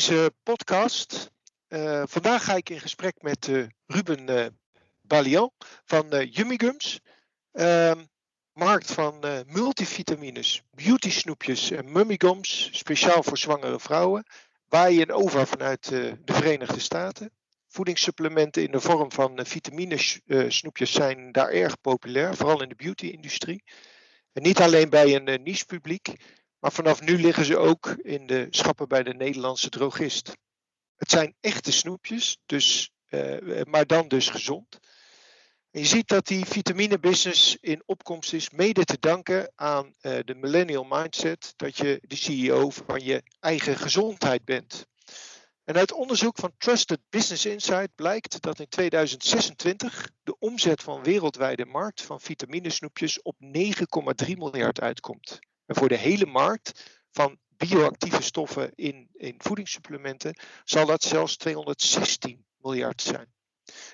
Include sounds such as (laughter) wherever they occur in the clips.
deze podcast. Uh, vandaag ga ik in gesprek met uh, Ruben uh, Balian van uh, markt van multivitamines, beauty snoepjes en mummigums, speciaal voor zwangere vrouwen. Waar je in over vanuit de Verenigde Staten. Voedingssupplementen in de vorm van vitamine snoepjes zijn daar erg populair, vooral in de beauty-industrie. En niet alleen bij een niche publiek, maar vanaf nu liggen ze ook in de schappen bij de Nederlandse drogist. Het zijn echte snoepjes, dus, uh, maar dan dus gezond. Je ziet dat die vitaminebusiness in opkomst is, mede te danken aan uh, de millennial mindset, dat je de CEO van je eigen gezondheid bent. En uit onderzoek van Trusted Business Insight blijkt dat in 2026 de omzet van wereldwijde markt van vitaminesnoepjes op 9,3 miljard uitkomt. Voor de hele markt van bioactieve stoffen in, in voedingssupplementen zal dat zelfs 216 miljard zijn.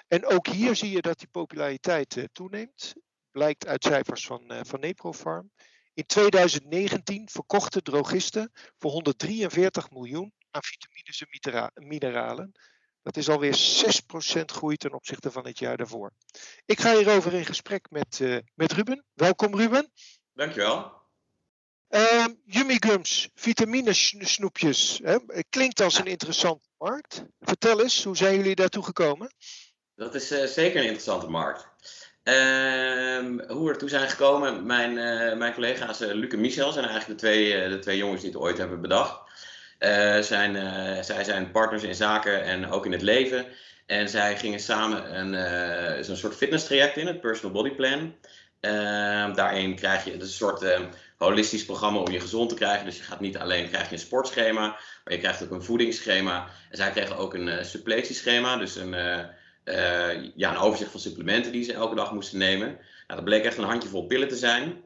En ook hier zie je dat die populariteit uh, toeneemt. Blijkt uit cijfers van, uh, van Neprofarm. In 2019 verkochten drogisten voor 143 miljoen aan vitamines en mineralen. Dat is alweer 6% groei ten opzichte van het jaar daarvoor. Ik ga hierover in gesprek met, uh, met Ruben. Welkom Ruben. Dankjewel. Uh, Yummy Gums, vitaminesnoepjes. Hè? Klinkt als een interessante markt. Vertel eens, hoe zijn jullie daartoe gekomen? Dat is uh, zeker een interessante markt. Uh, hoe we ertoe zijn gekomen, mijn, uh, mijn collega's uh, Luc en Michel zijn eigenlijk de twee, de twee jongens die het ooit hebben bedacht. zijn, zij zijn partners in zaken en ook in het leven. En zij gingen samen een, zo'n soort fitness traject in, het Personal Body Plan. Ehm, daarin krijg je, een soort ehm, holistisch programma om je gezond te krijgen. Dus je gaat niet alleen krijg je een sportschema, maar je krijgt ook een voedingsschema. En zij kregen ook een uh, suppletieschema, dus een, uh, uh, ja, een overzicht van supplementen die ze elke dag moesten nemen. Nou, dat bleek echt een handjevol pillen te zijn.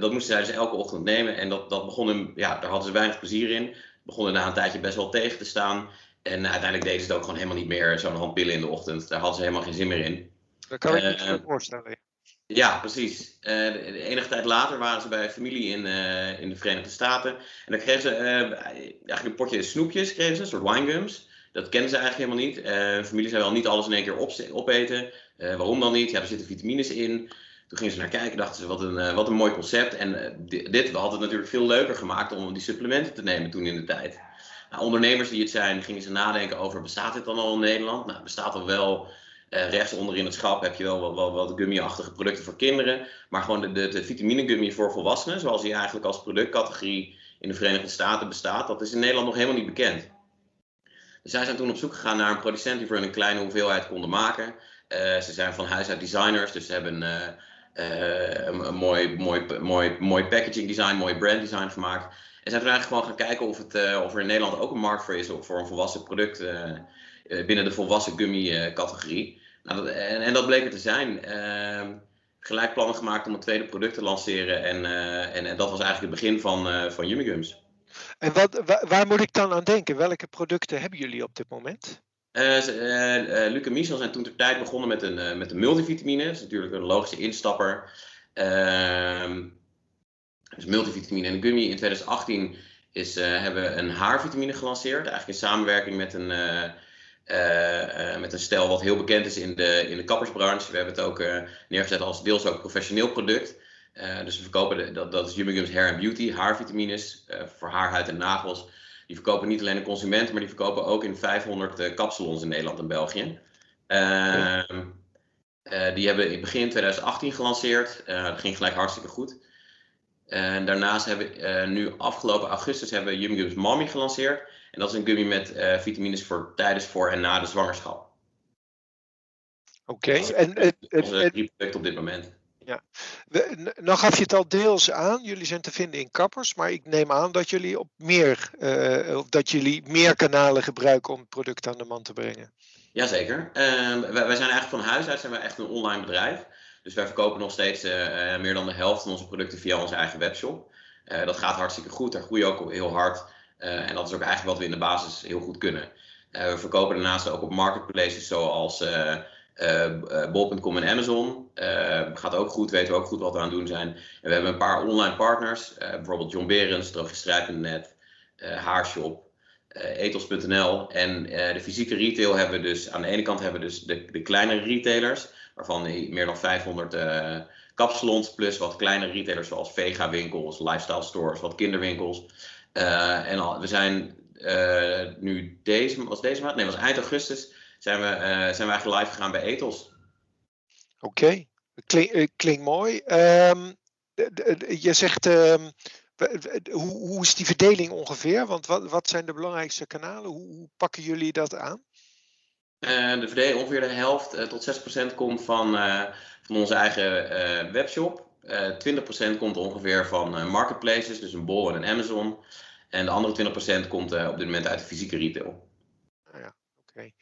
dat moesten zij dus elke ochtend nemen en dat, dat begon hem, ja, daar hadden ze weinig plezier in. Het begon na een tijdje best wel tegen te staan. En uiteindelijk deden ze het ook gewoon helemaal niet meer, zo'n hand pillen in de ochtend. Daar hadden ze helemaal geen zin meer in. Dat kan ik me voorstellen. Ja, precies. Uh, de, enige tijd later waren ze bij familie in, uh, in de Verenigde Staten. En dan kregen ze uh, eigenlijk een potje snoepjes, kregen ze, een soort winegums. Dat kennen ze eigenlijk helemaal niet. familie zei wel niet alles in één keer op, opeten. waarom dan niet? Ja, er zitten vitamines in. Toen gingen ze naar kijken, dachten ze, wat een, wat een mooi concept. En dit had het natuurlijk veel leuker gemaakt om die supplementen te nemen toen in de tijd. Nou, ondernemers die het zijn, gingen ze nadenken over, bestaat dit dan al in Nederland? Nou, het bestaat al wel uh, rechts onder in het schap heb je wel wat, gummi-achtige producten voor kinderen. Maar gewoon de, de, vitamine-gummi voor volwassenen, zoals die eigenlijk als productcategorie in de Verenigde Staten bestaat, dat is in Nederland nog helemaal niet bekend. Dus zij zijn toen op zoek gegaan naar een producent die voor een kleine hoeveelheid konden maken. Uh, ze zijn van huis uit designers, dus ze hebben uh, een, mooi, mooi, mooi, mooi packaging design, mooi brand design gemaakt. En zijn toen eigenlijk gewoon gaan kijken of, het, of er in Nederland ook een markt voor is voor een volwassen product binnen de volwassen gummi categorie. Nou, en, en, dat bleek er te zijn. Uh, gelijk plannen gemaakt om een tweede product te lanceren. En, uh, en, en, dat was eigenlijk het begin van, uh, van. En wat, waar, waar, moet ik dan aan denken? Welke producten hebben jullie op dit moment? Uh, Luc en Michel zijn toen ter tijd begonnen met een, met een multivitamine. Dat is natuurlijk een logische instapper. Ehm, dus multivitamine en gummi. In 2018 is, hebben we een haarvitamine gelanceerd. Eigenlijk in samenwerking met een uh, uh, met een stijl wat heel bekend is in de, in de kappersbranche. We hebben het ook uh, neergezet als deels ook professioneel product. dus we verkopen, de, dat, is Humigums Hair and Beauty, haarvitamines voor haar, huid en nagels. Die verkopen niet alleen de consument, maar die verkopen ook in 500 kapsalons in Nederland en België. Ehm, die hebben in begin 2018 gelanceerd. dat ging gelijk hartstikke goed. En daarnaast hebben we nu afgelopen augustus hebben Mommy gelanceerd. En dat is een gummy met uh, vitamines voor tijdens, voor en na de zwangerschap. Oké, okay. en, en, en, product op dit moment. Ja, nou gaf je het al deels aan. Jullie zijn te vinden in kappers, maar ik neem aan dat jullie op meer, uh, dat jullie meer kanalen gebruiken om het product aan de man te brengen. Jazeker. Uh, wij, wij, zijn eigenlijk van huis uit zijn we echt een online bedrijf. Dus wij verkopen nog steeds uh, meer dan de helft van onze producten via onze eigen webshop. dat gaat hartstikke goed. Daar groeien ook heel hard. Uh, en dat is ook eigenlijk wat we in de basis heel goed kunnen. Uh, we verkopen daarnaast ook op marketplaces zoals uh, Bol.com en Amazon. gaat ook goed, weten we ook goed wat we aan het doen zijn. En we hebben een paar online partners, bijvoorbeeld John Berens, Drooggestrijd.net, Haarshop. ethos.nl. En de fysieke retail hebben we dus, aan de ene kant hebben we dus de, de kleinere retailers, waarvan meer dan 500 kapsalons, plus wat kleinere retailers zoals Vega winkels, lifestyle stores, wat kinderwinkels. En we zijn nu deze, was deze maand, nee, was eind augustus, zijn we, zijn we eigenlijk live gegaan bij Ethos. Oké, okay. klinkt mooi. Um, je zegt, um, hoe, hoe, is die verdeling ongeveer? Want wat, wat zijn de belangrijkste kanalen? Hoe, hoe pakken jullie dat aan? Uh, de verdeling, ongeveer de helft uh, tot 6% komt van, uh, van onze eigen webshop. 20% komt ongeveer van marketplaces, dus een Bol en een Amazon. En de andere 20% komt op dit moment uit de fysieke retail. Ah ja, oké.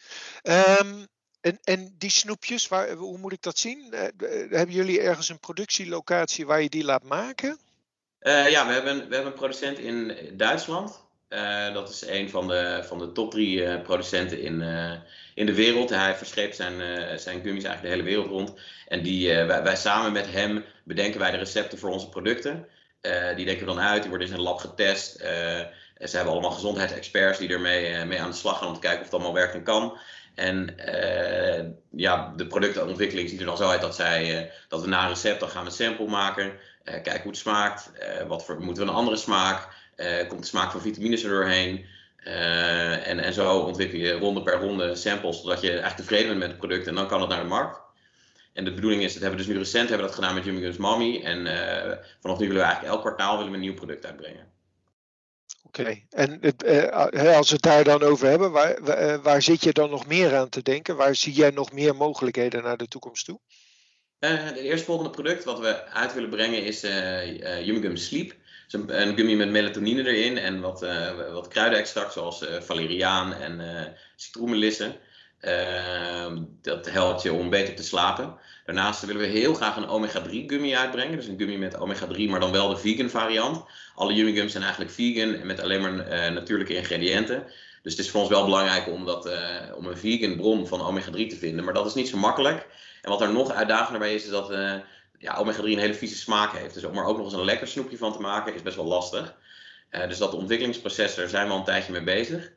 Okay. Um, en, en die snoepjes, waar, hoe moet ik dat zien? Uh, hebben jullie ergens een productielocatie waar je die laat maken? Uh, ja, we hebben, we hebben een producent in Duitsland. Uh, dat is een van de, van de top drie producenten in, in de wereld. Hij verscheept zijn, zijn gummies eigenlijk de hele wereld rond. En die, wij, wij, samen met hem bedenken wij de recepten voor onze producten. die denken we dan uit, die worden in zijn lab getest. ze hebben allemaal gezondheidsexperts die ermee mee aan de slag gaan om te kijken of het allemaal werkt en kan. En uh, ja, de productontwikkeling ziet er dan zo uit dat, zij, uh, dat we na een recept dan gaan we een sample maken. Uh, kijken hoe het smaakt. wat voor, moeten we een andere smaak? komt de smaak van vitamines er doorheen? En, en zo ontwikkel je ronde per ronde samples, zodat je eigenlijk tevreden bent met het product. En dan kan het naar de markt. En de bedoeling is, dat hebben we dus nu recent hebben we dat gedaan met Jimmy Guns Mommy. En vanaf nu willen we eigenlijk elk kwartaal willen we een nieuw product uitbrengen. Oké, en uh, als we het daar dan over hebben, waar, waar zit je dan nog meer aan te denken? Waar zie jij nog meer mogelijkheden naar de toekomst toe? Het eerstvolgende product wat we uit willen brengen is uh, Sleep. Een, gummy met melatonine erin en wat, wat kruidenextract zoals valeriaan en citroenmelissen. Ehm, dat helpt je om beter te slapen. Daarnaast willen we heel graag een omega-3 gummy uitbrengen. Dus een gummy met omega-3, maar dan wel de vegan variant. Alle yummy gums zijn eigenlijk vegan en met alleen maar uh, natuurlijke ingrediënten. Dus het is voor ons wel belangrijk om, dat, uh, om een vegan bron van omega-3 te vinden. Maar dat is niet zo makkelijk. En wat er nog uitdagender bij is, is dat uh, ja, omega-3 een hele vieze smaak heeft. Dus om er ook nog eens een lekker snoepje van te maken, is best wel lastig. dus dat ontwikkelingsproces, daar zijn we al een tijdje mee bezig.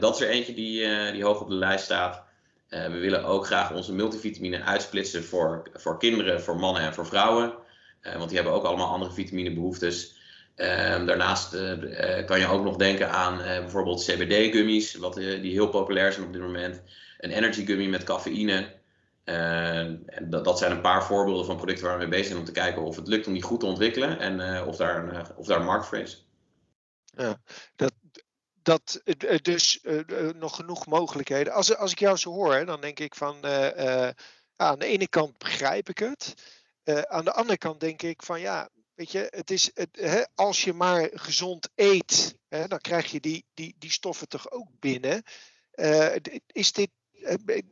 dat is er eentje die, die hoog op de lijst staat. We willen ook graag onze multivitamine uitsplitsen voor, voor kinderen, voor mannen en voor vrouwen. Want die hebben ook allemaal andere vitaminebehoeftes. Uh, daarnaast kan je ook nog denken aan bijvoorbeeld CBD-gummies, wat, die heel populair zijn op dit moment. Een energy gummy met cafeïne. Dat, dat zijn een paar voorbeelden van producten waar we mee bezig zijn om te kijken of het lukt om die goed te ontwikkelen en of, daar een, of daar markt voor is. Ja, dat, dat dus uh, nog genoeg mogelijkheden. Als, als ik jou zo hoor, dan denk ik van aan de ene kant begrijp ik het. aan de andere kant denk ik van ja, weet je, het is, het, hè, als je maar gezond eet, hè, dan krijg je die, die, die stoffen toch ook binnen. is dit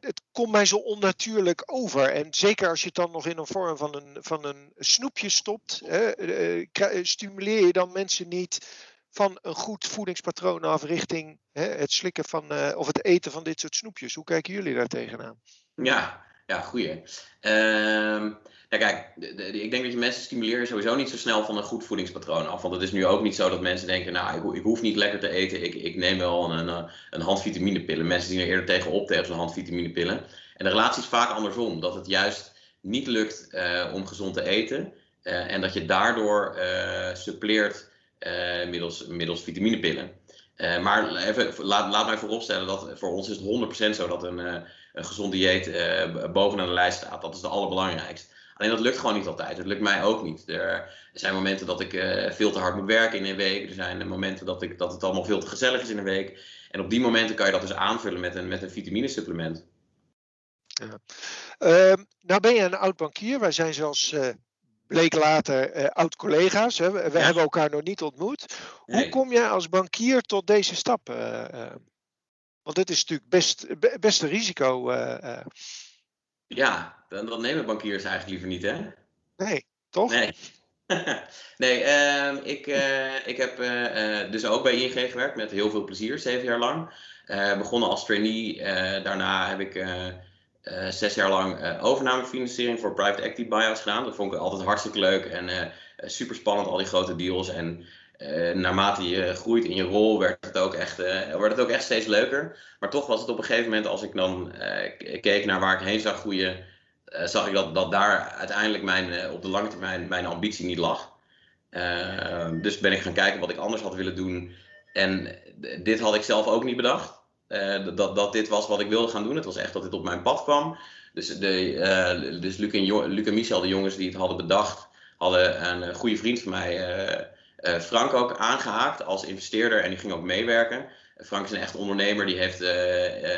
het komt mij zo onnatuurlijk over. En zeker als je het dan nog in een vorm van een, van een snoepje stopt, hè, stimuleer je dan mensen niet van een goed voedingspatroon af richting hè, het slikken van of het eten van dit soort snoepjes. Hoe kijken jullie daar tegenaan? Ja, ja, goeie. Ja, kijk, ik denk dat je mensen stimuleert sowieso niet zo snel van een goed voedingspatroon af. Want het is nu ook niet zo dat mensen denken, nou, ik, ik hoef niet lekker te eten, ik, ik neem wel een, een, een handvitaminepillen. Mensen zien er eerder tegenop tegen zo'n handvitaminepillen. En de relatie is vaak andersom, dat het juist niet lukt uh, om gezond te eten. Uh, en dat je daardoor uh, suppleert middels, middels vitaminepillen. Uh, maar even, laat, laat mij vooropstellen dat voor ons is het 100% zo dat een, uh, een gezond dieet bovenaan de lijst staat. Dat is de allerbelangrijkste. Alleen dat lukt gewoon niet altijd. Dat lukt mij ook niet. Er, zijn momenten dat ik veel te hard moet werken in een week. Er zijn momenten dat, ik, dat het allemaal veel te gezellig is in een week. En op die momenten kan je dat dus aanvullen met een, met een vitaminesupplement. Ja. Uh, nou ben je een oud bankier. Wij zijn zelfs bleek later uh, oud-collega's. We, we hebben elkaar nog niet ontmoet. Hoe kom jij als bankier tot deze stap? Uh, uh, want dit is natuurlijk best, best een risico. Ja, dan, dan nemen bankiers eigenlijk liever niet, hè? Nee, toch? Nee. (laughs) nee, ehm, ik, ik heb dus ook bij ING gewerkt met heel veel plezier, zeven jaar lang. begonnen als trainee, daarna heb ik uh, zes jaar lang uh, overnamefinanciering voor private equity buyouts gedaan. Dat vond ik altijd hartstikke leuk en uh, super spannend, al die grote deals. En naarmate je groeit in je rol, werd het, ook echt, werd het ook echt steeds leuker. Maar toch was het op een gegeven moment, als ik dan keek naar waar ik heen zag groeien, zag ik dat, dat daar uiteindelijk mijn, op de lange termijn mijn ambitie niet lag. dus ben ik gaan kijken wat ik anders had willen doen. En dit had ik zelf ook niet bedacht. Dat, dat dit was wat ik wilde gaan doen. Het was echt dat dit op mijn pad kwam. Dus, de, uh, dus Luc, en Michel, de jongens die het hadden bedacht, hadden een eh, goede vriend van mij, Frank, ook aangehaakt als investeerder en die ging ook meewerken. Frank is een echt ondernemer, die heeft,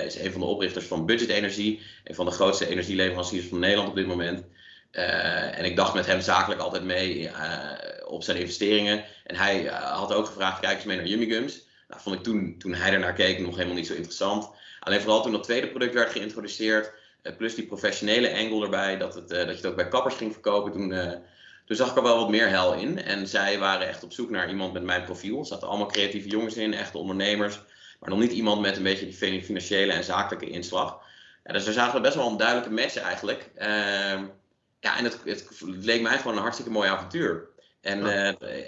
is een van de oprichters van Budget Energie, een van de grootste energieleveranciers van Nederland op dit moment. en ik dacht met hem zakelijk altijd mee op zijn investeringen. En hij had ook gevraagd, kijk eens mee naar Yummy Gums. Nou, vond ik toen, toen hij er naar keek nog helemaal niet zo interessant. Alleen vooral toen dat tweede product werd geïntroduceerd, eh, plus die professionele angle erbij, dat, het, eh, dat je het ook bij kappers ging verkopen. Toen, eh, toen zag ik er wel wat meer hel in. En zij waren echt op zoek naar iemand met mijn profiel. Er zaten allemaal creatieve jongens in, echte ondernemers. Maar nog niet iemand met een beetje die financiële en zakelijke inslag. Ja, dus daar zagen we best wel een duidelijke match eigenlijk. Ehm, ja, en het, het, leek mij gewoon een hartstikke mooi avontuur. En,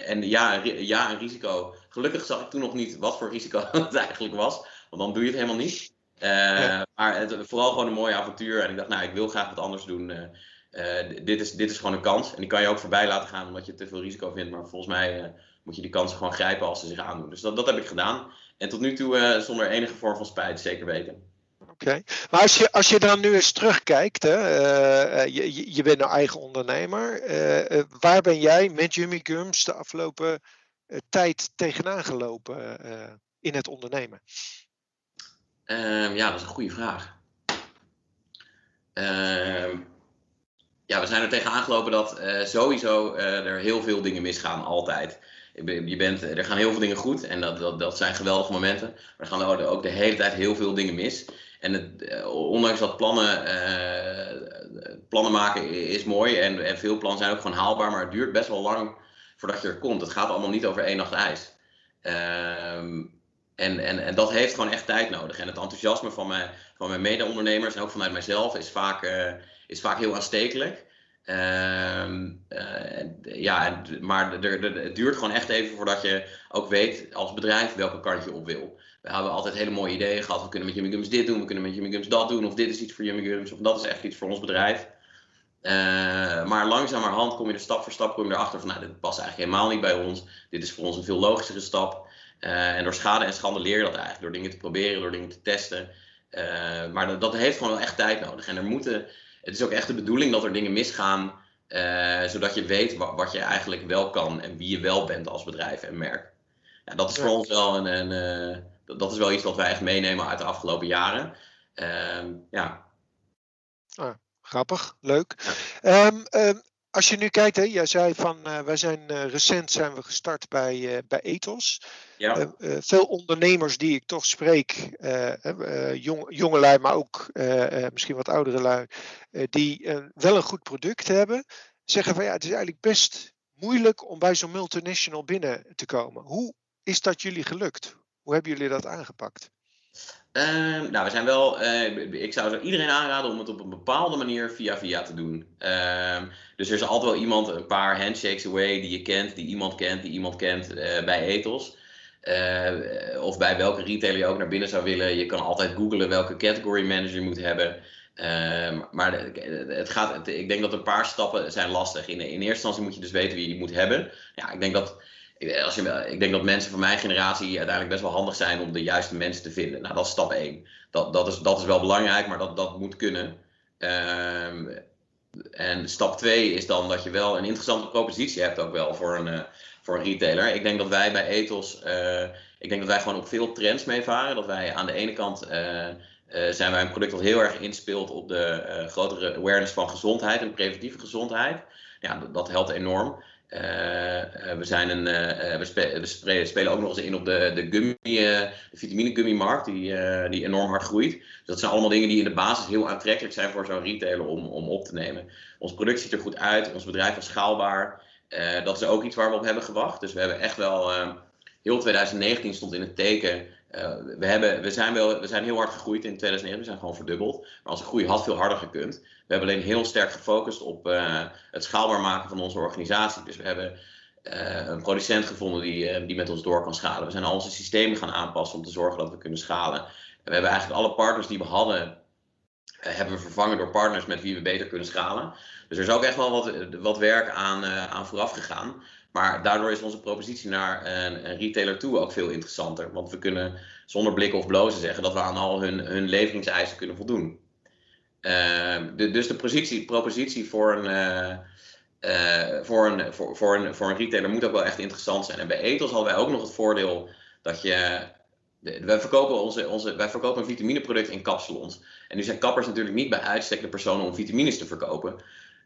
en ja, ja, een risico. Gelukkig zag ik toen nog niet wat voor risico (laughs) het eigenlijk was. Want dan doe je het helemaal niet. Uh, Maar het, vooral gewoon een mooi avontuur. En ik dacht, nou, ik wil graag wat anders doen. Uh, dit, is, dit is gewoon een kans. En die kan je ook voorbij laten gaan omdat je te veel risico vindt. Maar volgens mij moet je die kansen gewoon grijpen als ze zich aandoen. Dus dat, dat heb ik gedaan. En tot nu toe zonder enige vorm van spijt, zeker weten. Oké, maar als je, als je dan nu eens terugkijkt, hè, je, je bent een eigen ondernemer. waar ben jij met Jimmy Gums de afgelopen tijd tegenaan gelopen in het ondernemen? Um, ja, dat is een goede vraag. Uh, ja, we zijn er tegen aangelopen dat uh, sowieso er heel veel dingen misgaan, altijd. Je bent, er gaan heel veel dingen goed en dat, dat, dat zijn geweldige momenten. Maar er gaan ook de hele tijd heel veel dingen mis. En het, eh, ondanks dat plannen, plannen maken is mooi en, veel plannen zijn ook gewoon haalbaar, maar het duurt best wel lang voordat je er komt. Het gaat allemaal niet over één nacht ijs. Ehm en, en, en dat heeft gewoon echt tijd nodig. En het enthousiasme van mijn, van mijn mede-ondernemers en ook vanuit mijzelf is vaak, uh, is vaak heel aanstekelijk. Uh, ja, maar het duurt gewoon echt even voordat je ook weet als bedrijf welke kant je op wil. We hebben altijd hele mooie ideeën gehad. We kunnen met Jimmy Gums dit doen, we kunnen met Jimmy Gums dat doen. Of dit is iets voor Jimmy Gums, of dat is echt iets voor ons bedrijf. Uh, maar langzamerhand kom je er stap voor stap kom je erachter van, nou, dit past eigenlijk helemaal niet bij ons. Dit is voor ons een veel logischere stap. Uh, en door schade en schande leer je dat eigenlijk. Door dingen te proberen, door dingen te testen. Uh, maar dat, dat, heeft gewoon wel echt tijd nodig. En er moeten, het is ook echt de bedoeling dat er dingen misgaan. Zodat je weet wat, wat, je eigenlijk wel kan en wie je wel bent als bedrijf en merk. Ja, dat is voor ons wel een, een dat, is wel iets wat wij echt meenemen uit de afgelopen jaren. Ehm, ja. Ah, grappig, leuk. Ja. Um, um, als je nu kijkt, hè, jij zei van uh, wij zijn uh, recent zijn we gestart bij, uh, bij Ethos. Ja. veel ondernemers die ik toch spreek, jong, jongelui, maar ook misschien wat oudere lui, die wel een goed product hebben, zeggen van ja, het is eigenlijk best moeilijk om bij zo'n multinational binnen te komen. Hoe is dat jullie gelukt? Hoe hebben jullie dat aangepakt? Uh, nou, we zijn wel. Uh, ik zou iedereen aanraden om het op een bepaalde manier via via te doen. Uh, dus er is altijd wel iemand, een paar handshakes away die je kent, die iemand kent, die iemand kent uh, bij Ethos. of bij welke retailer je ook naar binnen zou willen. Je kan altijd googlen welke category manager je moet hebben. Ehm, maar het gaat, ik denk dat een paar stappen zijn lastig. In, in eerste instantie moet je dus weten wie je moet hebben. Ja, ik denk dat als je, ik denk dat mensen van mijn generatie uiteindelijk best wel handig zijn om de juiste mensen te vinden. Nou, dat is stap 1. Dat, dat, is, dat is wel belangrijk, maar dat, dat moet kunnen. Um, en stap 2 is dan dat je wel een interessante propositie hebt ook wel voor een, uh, voor een retailer. Ik denk dat wij bij Ethos, uh, ik denk dat wij gewoon op veel trends meevaren. Dat wij aan de ene kant zijn wij een product dat heel erg inspeelt op de grotere awareness van gezondheid en preventieve gezondheid. Ja, dat, dat helpt enorm. Uh, we, zijn een, uh, we, spe we, spelen ook nog eens in op de, de, gummy, de vitamine gummy markt, die, die enorm hard groeit. Dus dat zijn allemaal dingen die in de basis heel aantrekkelijk zijn voor zo'n retailer om, om op te nemen. Ons product ziet er goed uit, ons bedrijf is schaalbaar. dat is ook iets waar we op hebben gewacht. Dus we hebben echt wel, heel 2019 stond in het teken uh, we, hebben, we, zijn wel, we zijn heel hard gegroeid in 2009, we zijn gewoon verdubbeld. Maar onze groei had veel harder gekund. We hebben alleen heel sterk gefocust op uh, het schaalbaar maken van onze organisatie. Dus we hebben een producent gevonden die, die met ons door kan schalen. We zijn al onze systemen gaan aanpassen om te zorgen dat we kunnen schalen. we hebben eigenlijk alle partners die we hadden, hebben we vervangen door partners met wie we beter kunnen schalen. Dus er is ook echt wel wat, wat werk aan, aan vooraf gegaan. Maar daardoor is onze propositie naar een, een, retailer toe ook veel interessanter. Want we kunnen zonder blikken of blozen zeggen dat we aan al hun, hun leveringseisen kunnen voldoen. De, dus de positie, propositie voor een, uh, uh, voor, een, voor, voor, een, voor een retailer moet ook wel echt interessant zijn. En bij Ethos hadden wij ook nog het voordeel dat je. wij, verkopen onze, onze, wij verkopen een vitamineproduct in kapsalons. En nu zijn kappers natuurlijk niet bij uitstek de personen om vitamines te verkopen.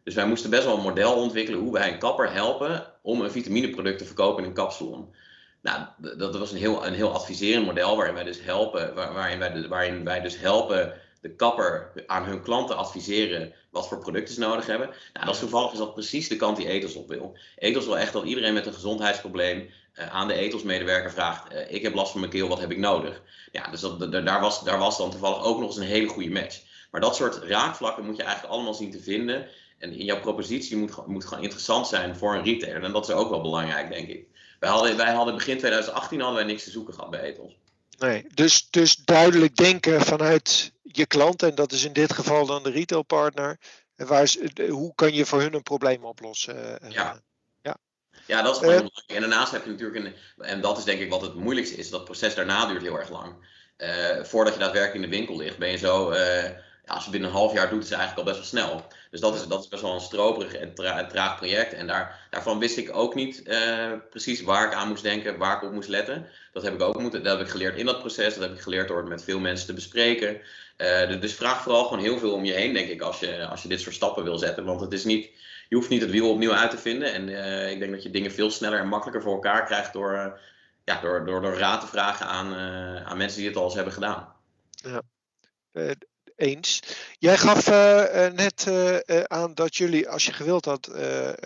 Dus wij moesten best wel een model ontwikkelen hoe wij een kapper helpen om een vitamineproduct te verkopen in een kapsalon. Nou, dat was een heel, een heel adviserend model waarin wij dus helpen, waarin wij, waarin wij dus helpen de kapper aan hun klanten adviseren wat voor producten ze nodig hebben. Nou, dat is toevallig is dat precies de kant die Ethos op wil. Ethos wil echt dat iedereen met een gezondheidsprobleem uh, aan de Ethos-medewerker vraagt: uh, Ik heb last van mijn keel, wat heb ik nodig? Ja, dus dat, daar, was, daar was dan toevallig ook nog eens een hele goede match. Maar dat soort raakvlakken moet je eigenlijk allemaal zien te vinden. En in jouw propositie moet, moet gewoon interessant zijn voor een retailer. En dat is ook wel belangrijk, denk ik. Wij hadden, wij hadden begin 2018 hadden wij niks te zoeken gehad bij Ethos. Nee, dus, dus duidelijk denken vanuit je klant, en dat is in dit geval dan de retailpartner. Waar hoe kan je voor hun een probleem oplossen? Eh, ja. Ja. ja, dat is gewoon uh, belangrijk. En daarnaast heb je natuurlijk, een, en dat is denk ik wat het moeilijkste is, dat proces daarna duurt heel erg lang. Uh, voordat je daadwerkelijk in de winkel ligt, ben je zo ja, als je binnen een half jaar doet, is het eigenlijk al best wel snel. Dus dat is, dat is best wel een stroperig en, traag project. En daar, daarvan wist ik ook niet uh, precies waar ik aan moest denken, waar ik op moest letten. Dat heb ik ook moeten, dat heb ik geleerd in dat proces. Dat heb ik geleerd door het met veel mensen te bespreken. Uh, dus vraag vooral gewoon heel veel om je heen, denk ik, als je, als je dit soort stappen wil zetten. Want het is niet, je hoeft niet het wiel opnieuw uit te vinden. En uh, ik denk dat je dingen veel sneller en makkelijker voor elkaar krijgt door, ja, door, door, door raad te vragen aan, aan mensen die het al eens hebben gedaan. Ja eens. Jij gaf uh, net uh, aan dat jullie, als je gewild had,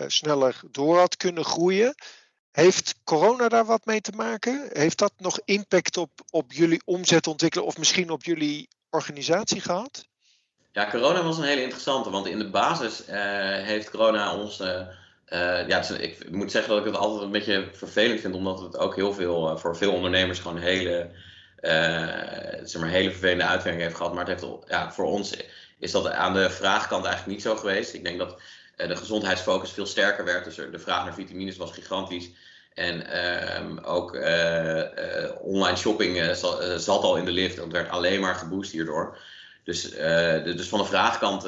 sneller door had kunnen groeien. Heeft corona daar wat mee te maken? Heeft dat nog impact op, op jullie omzet ontwikkelen of misschien op jullie organisatie gehad? Ja, corona was een hele interessante, want in de basis heeft corona ons. ja, ik moet zeggen dat ik het altijd een beetje vervelend vind, omdat het ook heel veel voor veel ondernemers gewoon hele zeg maar, hele vervelende uitwerking heeft gehad. Maar het heeft, ja, voor ons is dat aan de vraagkant eigenlijk niet zo geweest. Ik denk dat uh, de gezondheidsfocus veel sterker werd. Dus de vraag naar vitamines was gigantisch. En uh, ook uh, online shopping zat al in de lift. Dat werd alleen maar geboost hierdoor. Dus, de, dus van de vraagkant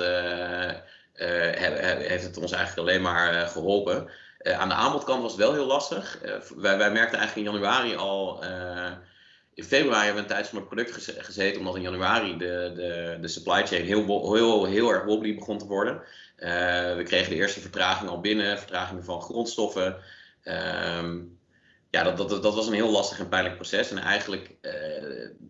heeft het ons eigenlijk alleen maar geholpen. aan de aanbodkant was het wel heel lastig. wij, wij merkten eigenlijk in januari al in februari hebben we een tijd van het product gezeten, omdat in januari de, de, de supply chain heel, heel, heel erg wobbly begon te worden. Uh, we kregen de eerste vertragingen al binnen, vertragingen van grondstoffen. Um, ja, dat, dat, dat was een heel lastig en pijnlijk proces. En eigenlijk, uh,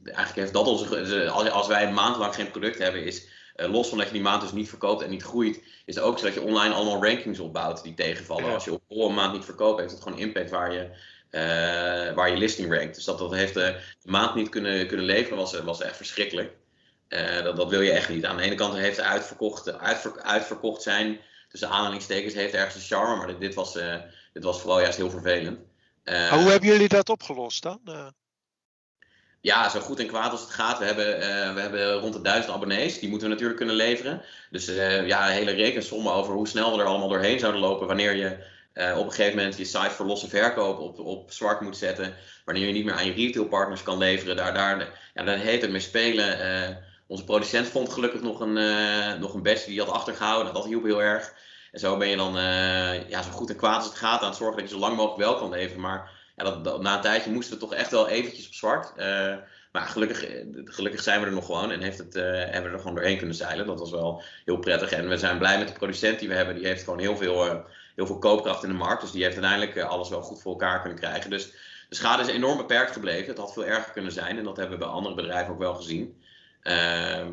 eigenlijk heeft dat onze. Als wij een maand lang geen product hebben, is uh, los van dat je die maand dus niet verkoopt en niet groeit, is het ook zo dat je online allemaal rankings opbouwt die tegenvallen. Als je op een maand niet verkoopt, heeft het gewoon impact waar je uh, waar je listing rankt. Dus dat, dat heeft de maand niet kunnen, kunnen leveren, was, was echt verschrikkelijk. Uh, dat, dat wil je echt niet. Aan de ene kant heeft het uitverkocht, uitver, uitverkocht zijn, tussen aanhalingstekens, heeft ergens een charme, maar dit, dit, was, uh, dit was vooral juist heel vervelend. hoe hebben jullie dat opgelost dan? Ja, zo goed en kwaad als het gaat. We hebben, we hebben rond de duizend abonnees. Die moeten we natuurlijk kunnen leveren. Dus ja, een hele rekensommen over hoe snel we er allemaal doorheen zouden lopen wanneer je uh, op een gegeven moment je site voor losse verkoop op, op zwart moet zetten. Wanneer je niet meer aan je retailpartners kan leveren. Daar, daar, ja, daar heet het mee spelen. Uh, onze producent vond gelukkig nog een, uh, nog een badge die had achtergehouden. Dat hielp heel erg. En zo ben je dan ja, zo goed en kwaad als het gaat aan het zorgen dat je zo lang mogelijk wel kan leveren. Maar ja, dat, na een tijdje moesten we toch echt wel eventjes op zwart. maar gelukkig, gelukkig zijn we er nog gewoon en heeft het, hebben we er gewoon doorheen kunnen zeilen. Dat was wel heel prettig. En we zijn blij met de producent die we hebben. Die heeft gewoon heel veel heel veel koopkracht in de markt. Dus die heeft uiteindelijk eh, alles wel goed voor elkaar kunnen krijgen. Dus de schade is enorm beperkt gebleven. Het had veel erger kunnen zijn. En dat hebben we bij andere bedrijven ook wel gezien. Ehm,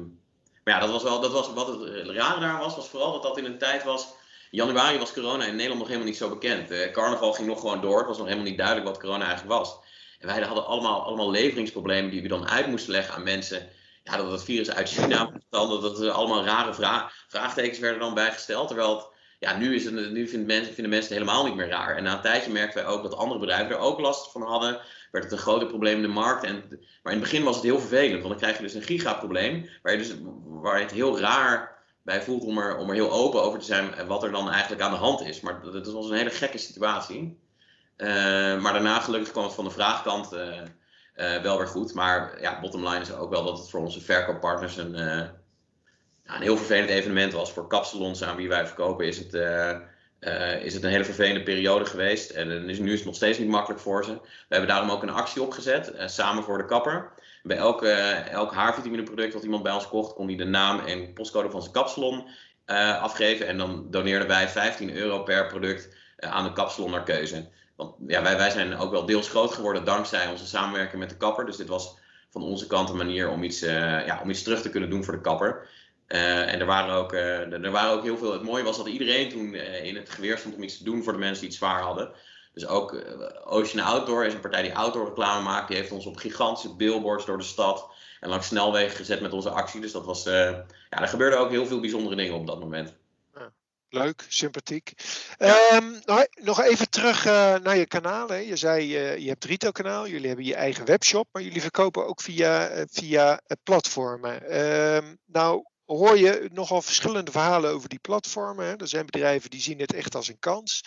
maar ja, dat was wel, dat was, wat het rare daar was, was vooral dat dat in een tijd was. Januari was corona in Nederland nog helemaal niet zo bekend. Uh, carnaval ging nog gewoon door. Het was nog helemaal niet duidelijk wat corona eigenlijk was. En wij hadden allemaal, allemaal leveringsproblemen die we dan uit moesten leggen aan mensen. Ja, dat het virus uit China kwam, dat er allemaal rare vraagtekens werden dan bijgesteld. Terwijl het ja, nu, is het, nu vinden, mensen, vinden mensen het helemaal niet meer raar. En na een tijdje merkten wij ook dat andere bedrijven er ook last van hadden. Werd het een groter probleem in de markt. En, maar in het begin was het heel vervelend, want dan krijg je dus een gigaprobleem. Waar je, dus, waar je het heel raar bij voelt om er, om er heel open over te zijn wat er dan eigenlijk aan de hand is. Maar dat, was een hele gekke situatie. Uh, maar daarna gelukkig kwam het van de vraagkant uh, wel weer goed. Maar ja, bottom line is ook wel dat het voor onze verkooppartners een, een heel vervelend evenement was. Voor kapsalons aan wie wij verkopen is het, is het een hele vervelende periode geweest. En is, nu is het nog steeds niet makkelijk voor ze. We hebben daarom ook een actie opgezet, samen voor de kapper. Bij elk, elk haarvitamineproduct wat iemand bij ons kocht, kon hij de naam en postcode van zijn kapsalon afgeven. En dan doneerden wij 15 euro per product aan de kapsalon naar keuze. Want ja, wij, wij zijn ook wel deels groot geworden dankzij onze samenwerking met de kapper. Dus dit was van onze kant een manier om iets, ja, om iets terug te kunnen doen voor de kapper. Uh, en er waren, ook, uh, er waren ook heel veel. Het mooie was dat iedereen toen in het geweer stond om iets te doen voor de mensen die het zwaar hadden. Dus ook Ocean Outdoor is een partij die outdoor reclame maakt. Die heeft ons op gigantische billboards door de stad en langs snelwegen gezet met onze actie. Dus dat was, ja, er gebeurden ook heel veel bijzondere dingen op dat moment. Leuk, sympathiek. Um, nou, nog even terug naar je kanaal. Hè. Je zei, je hebt retail kanaal, jullie hebben je eigen webshop, maar jullie verkopen ook via, via platformen. Um, nou hoor je nogal verschillende verhalen over die platformen. Hè. Er zijn bedrijven die zien het echt als een kans.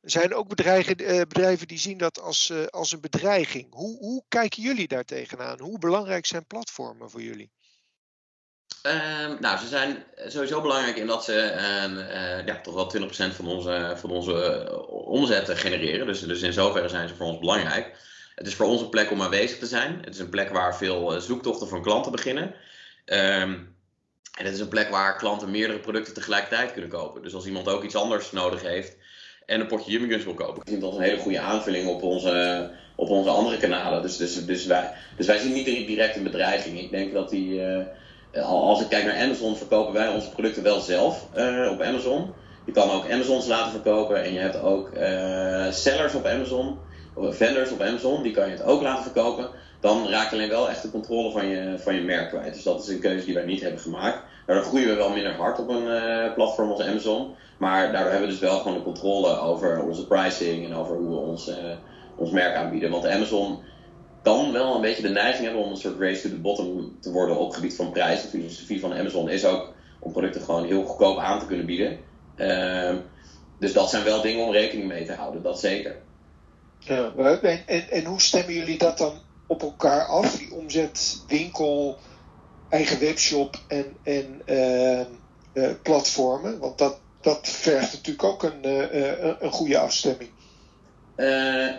Er zijn ook bedrijven, bedrijven die zien dat als, als een bedreiging. Hoe, hoe kijken jullie daar tegenaan? Hoe belangrijk zijn platformen voor jullie? Uh, nou, ze zijn sowieso belangrijk in dat ze uh, ja, toch wel 20% van onze, van onze omzet genereren. Dus, dus in zoverre zijn ze voor ons belangrijk. Het is voor ons een plek om aanwezig te zijn. Het is een plek waar veel zoektochten van klanten beginnen. Um, en het is een plek waar klanten meerdere producten tegelijkertijd kunnen kopen. Dus als iemand ook iets anders nodig heeft en een potje Yummy Guns wil kopen, is dat een hele goede aanvulling op onze, op onze andere kanalen. Dus, dus, dus, wij, dus wij zien niet direct een bedreiging. Ik denk dat die. Uh, als ik kijk naar Amazon, verkopen wij onze producten wel zelf uh, op Amazon. Je kan ook Amazons laten verkopen en je hebt ook uh, sellers op Amazon, vendors op Amazon, die kan je het ook laten verkopen. Dan raak je alleen wel echt de controle van je, van je merk kwijt. Dus dat is een keuze die wij niet hebben gemaakt. Daardoor groeien we wel minder hard op een uh, platform als Amazon. Maar daardoor hebben we dus wel gewoon de controle over onze pricing en over hoe we ons, ons merk aanbieden. Want Amazon kan wel een beetje de neiging hebben om een soort race to the bottom te worden op gebied van prijs. De filosofie van Amazon is ook om producten gewoon heel goedkoop aan te kunnen bieden. Uh, dus dat zijn wel dingen om rekening mee te houden, dat zeker. Ja, en, en, en hoe stemmen jullie dat dan op elkaar af? Die omzet, winkel, eigen webshop en, en uh, uh, platformen? Want dat, dat vergt natuurlijk ook een, uh, een goede afstemming.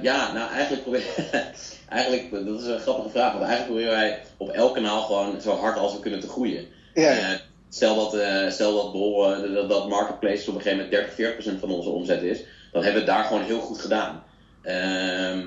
ja, nou eigenlijk probeer (laughs) eigenlijk, dat is een grappige vraag, want eigenlijk proberen wij op elk kanaal gewoon zo hard als we kunnen te groeien. Ja. Stel dat, stel dat, bol, dat, dat marketplace op een gegeven moment 30, 40% van onze omzet is, dan hebben we het daar gewoon heel goed gedaan. Ehm,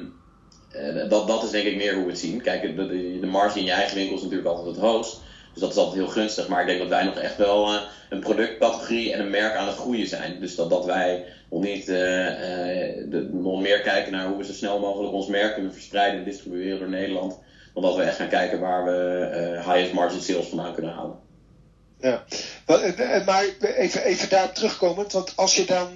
dat, dat is denk ik meer hoe we het zien. Kijk, de, de, marge in je eigen winkel is natuurlijk altijd het hoogst. Dus dat is altijd heel gunstig. Maar ik denk dat wij nog echt wel een productcategorie en een merk aan het groeien zijn. Dus dat, dat wij nog niet de, nog meer kijken naar hoe we zo snel mogelijk ons merk kunnen verspreiden en distribueren door Nederland. Dan dat we echt gaan kijken waar we highest margin sales vandaan kunnen halen. Ja, maar even, even daar terugkomend, want als je dan,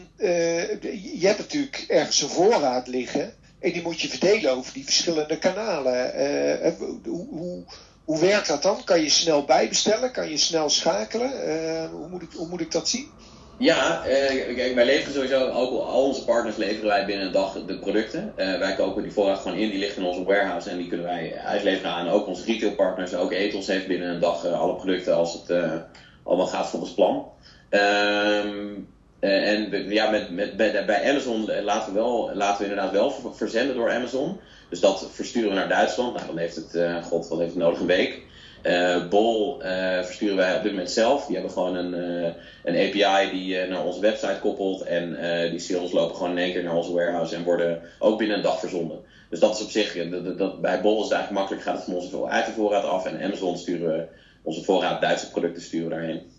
je hebt natuurlijk ergens een voorraad liggen en die moet je verdelen over die verschillende kanalen. Uh, hoe, hoe, hoe werkt dat dan? Kan je snel bijbestellen? Kan je snel schakelen? Uh, hoe, moet ik, hoe moet ik dat zien? Ja, kijk, wij leveren sowieso, ook al onze partners leveren wij binnen een dag de producten. Wij kopen die voorraad gewoon in, die ligt in onze warehouse en die kunnen wij uitleveren aan ook onze retailpartners. Ook Ethos heeft binnen een dag alle producten als het allemaal gaat volgens plan. Ehm, en ja, met, met, bij, Amazon laten we, wel, laten we inderdaad wel verzenden door Amazon. Dus dat versturen we naar Duitsland. Nou, dan heeft het, uh, god, wat heeft het nodig? Een week. Bol versturen wij op dit moment zelf. Die hebben gewoon een, een API die naar onze website koppelt. En die sales lopen gewoon in één keer naar onze warehouse en worden ook binnen een dag verzonden. Dus dat is op zich, dat, bij Bol is het eigenlijk makkelijk, gaat het van onze eigen voorraad af. En Amazon sturen we onze voorraad Duitse producten sturen daarheen.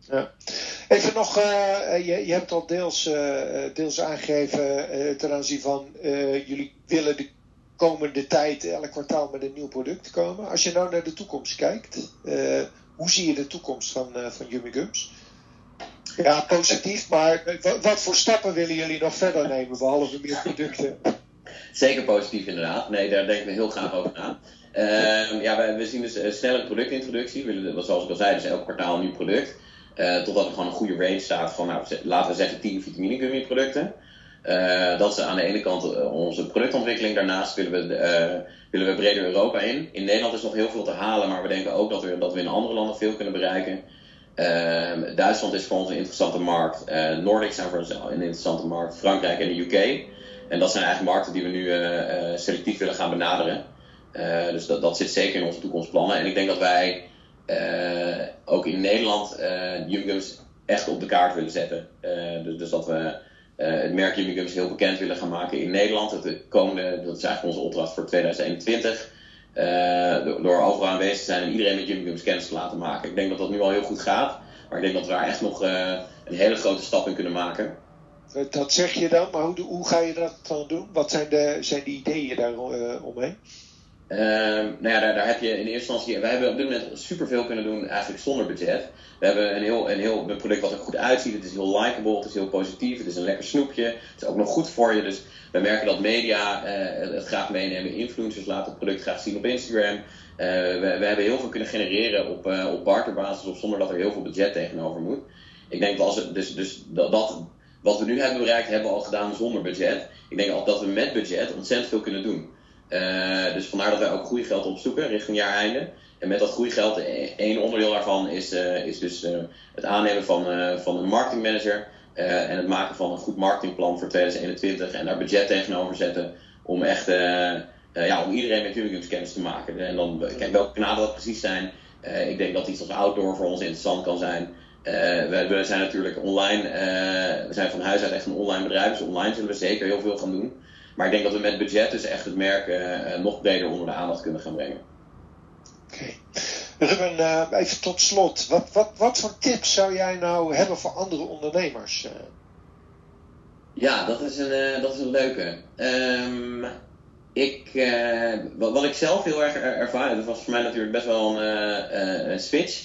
Ja. Even nog, uh, je, je hebt al deels, uh, deels aangegeven uh, ten aanzien van jullie willen de komende tijd elk kwartaal met een nieuw product komen. Als je nou naar de toekomst kijkt, hoe zie je de toekomst van, van Yummy Gums? Ja, positief. Maar wat voor stappen willen jullie nog verder nemen, behalve meer producten? Zeker positief inderdaad. Nee, daar denken we heel graag over na. Uh, ja, we, zien dus snelle productintroductie. We willen, zoals ik al zei, dus elk kwartaal een nieuw product. Uh, totdat er gewoon een goede range staat van, nou, laten we zeggen, 10 vitamine gummy producten. Uh, dat is aan de ene kant onze productontwikkeling. Daarnaast willen we, willen we breder Europa in. In Nederland is nog heel veel te halen, maar we denken ook dat we, dat we in andere landen veel kunnen bereiken. Ehm, Duitsland is voor ons een interessante markt. Nordics zijn voor ons een interessante markt. Frankrijk en de UK. En dat zijn eigenlijk markten die we nu selectief willen gaan benaderen. dus dat, dat zit zeker in onze toekomstplannen. En ik denk dat wij ook in Nederland uh, echt op de kaart willen zetten. dus, dus, dat we het merk Yummy heel bekend willen gaan maken in Nederland. Het komende, dat is eigenlijk onze opdracht voor 2021. Uh, door, overal aanwezig te zijn en iedereen met Jimmy scans te laten maken. Ik denk dat dat nu al heel goed gaat. Maar ik denk dat we daar echt nog een hele grote stap in kunnen maken. Dat zeg je dan, maar hoe, hoe ga je dat dan doen? Wat zijn de, zijn de ideeën daar uh? Uh, nou ja, daar, heb je in eerste instantie. Wij hebben op dit moment superveel kunnen doen, eigenlijk zonder budget. We hebben een heel, een heel een product wat er goed uitziet. Het is heel likable, het is heel positief, het is een lekker snoepje. Het is ook nog goed voor je. Dus we merken dat media uh, het graag meenemen. Influencers laten het product graag zien op Instagram. Uh, we, we, hebben heel veel kunnen genereren op, uh, op barterbasis of zonder dat er heel veel budget tegenover moet. Ik denk dat als het, dus, dus dat, wat we nu hebben bereikt, hebben we al gedaan zonder budget. Ik denk dat we met budget ontzettend veel kunnen doen. Dus vandaar dat wij ook groeigeld opzoeken richting jaareinde. En met dat groeigeld, één onderdeel daarvan is, is dus het aannemen van, van een marketingmanager en het maken van een goed marketingplan voor 2021 en daar budget tegenover zetten om echt ja, om iedereen met Unigums kennis te maken. En dan, kijk, welke kanalen dat precies zijn. ik denk dat iets als outdoor voor ons interessant kan zijn. We, zijn natuurlijk online, we zijn van huis uit echt een online bedrijf, dus online zullen we zeker heel veel gaan doen. Maar ik denk dat we met budget dus echt het merk nog breder onder de aandacht kunnen gaan brengen. Oké. Ruben, uh, even tot slot. Wat, wat, wat voor tips zou jij nou hebben voor andere ondernemers? Ja, dat is een, dat is een leuke. Um, ik, wat, wat, ik zelf heel erg er, ervaar, dat was voor mij natuurlijk best wel een, een switch.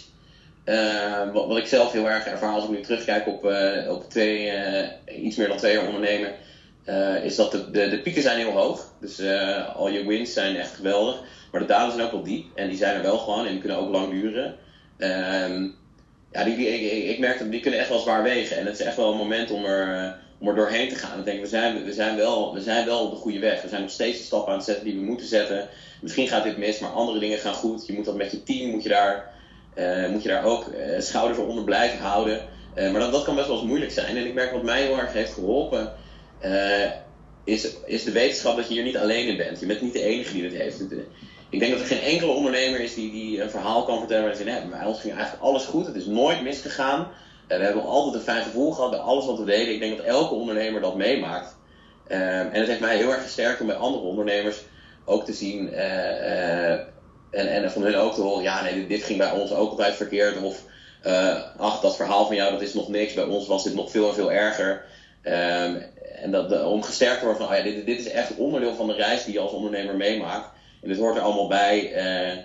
Ehm, wat, wat, ik zelf heel erg ervaar als ik nu terugkijk op, op twee, iets meer dan twee jaar ondernemen, is dat de, de, pieken zijn heel hoog. Dus al je wins zijn echt geweldig. Maar de dalen zijn ook wel diep en die zijn er wel gewoon en die kunnen ook lang duren. Um, ja, die, ik, ik merk dat die kunnen echt wel zwaar wegen. En het is echt wel een moment om er, uh, om er doorheen te gaan. Ik denk, we zijn, we, zijn wel, we zijn wel op de goede weg. We zijn nog steeds de stappen aan het zetten die we moeten zetten. Misschien gaat dit mis, maar andere dingen gaan goed. Je moet dat met je team, moet je daar, moet je daar ook schouders onder blijven houden. maar dat, dat kan best wel eens moeilijk zijn. En ik merk wat mij heel erg heeft geholpen is, is de wetenschap dat je hier niet alleen in bent. Je bent niet de enige die dit heeft. Ik denk dat er geen enkele ondernemer is die, die een verhaal kan vertellen waar ze zeggen, bij ons ging eigenlijk alles goed, het is nooit misgegaan. Uh, we hebben altijd een fijn gevoel gehad bij alles wat we deden. Ik denk dat elke ondernemer dat meemaakt. En het heeft mij heel erg gesterkt om bij andere ondernemers ook te zien en, en van hun ook te horen, ja nee, dit, ging bij ons ook altijd verkeerd. Of ach, dat verhaal van jou dat is nog niks, bij ons was dit nog veel en veel erger. Um, en dat, om gesterkt te worden van, oh ja, dit, dit is echt onderdeel van de reis die je als ondernemer meemaakt. En dit hoort er allemaal bij. Uh,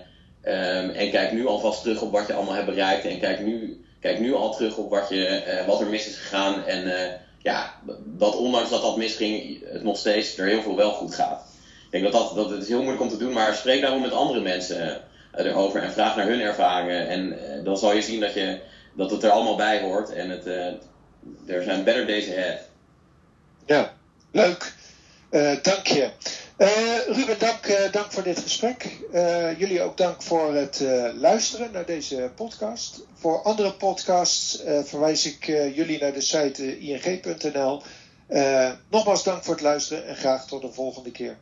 um, en kijk nu alvast terug op wat je allemaal hebt bereikt. En kijk nu, kijk nu al terug op wat, je, uh, wat er mis is gegaan. En ja, dat ondanks dat dat misging, het nog steeds er heel veel wel goed gaat. Ik denk dat, dat, dat het is heel moeilijk om te doen, maar spreek daarom met andere mensen erover en vraag naar hun ervaringen. En dan zal je zien dat, je, dat het er allemaal bij hoort. En het, er zijn better days ahead. Ja, leuk. Uh, dank je. Uh, Ruben, dank, uh, dank voor dit gesprek. jullie ook dank voor het luisteren naar deze podcast. Voor andere podcasts verwijs ik jullie naar de site ing.nl. nogmaals dank voor het luisteren en graag tot de volgende keer.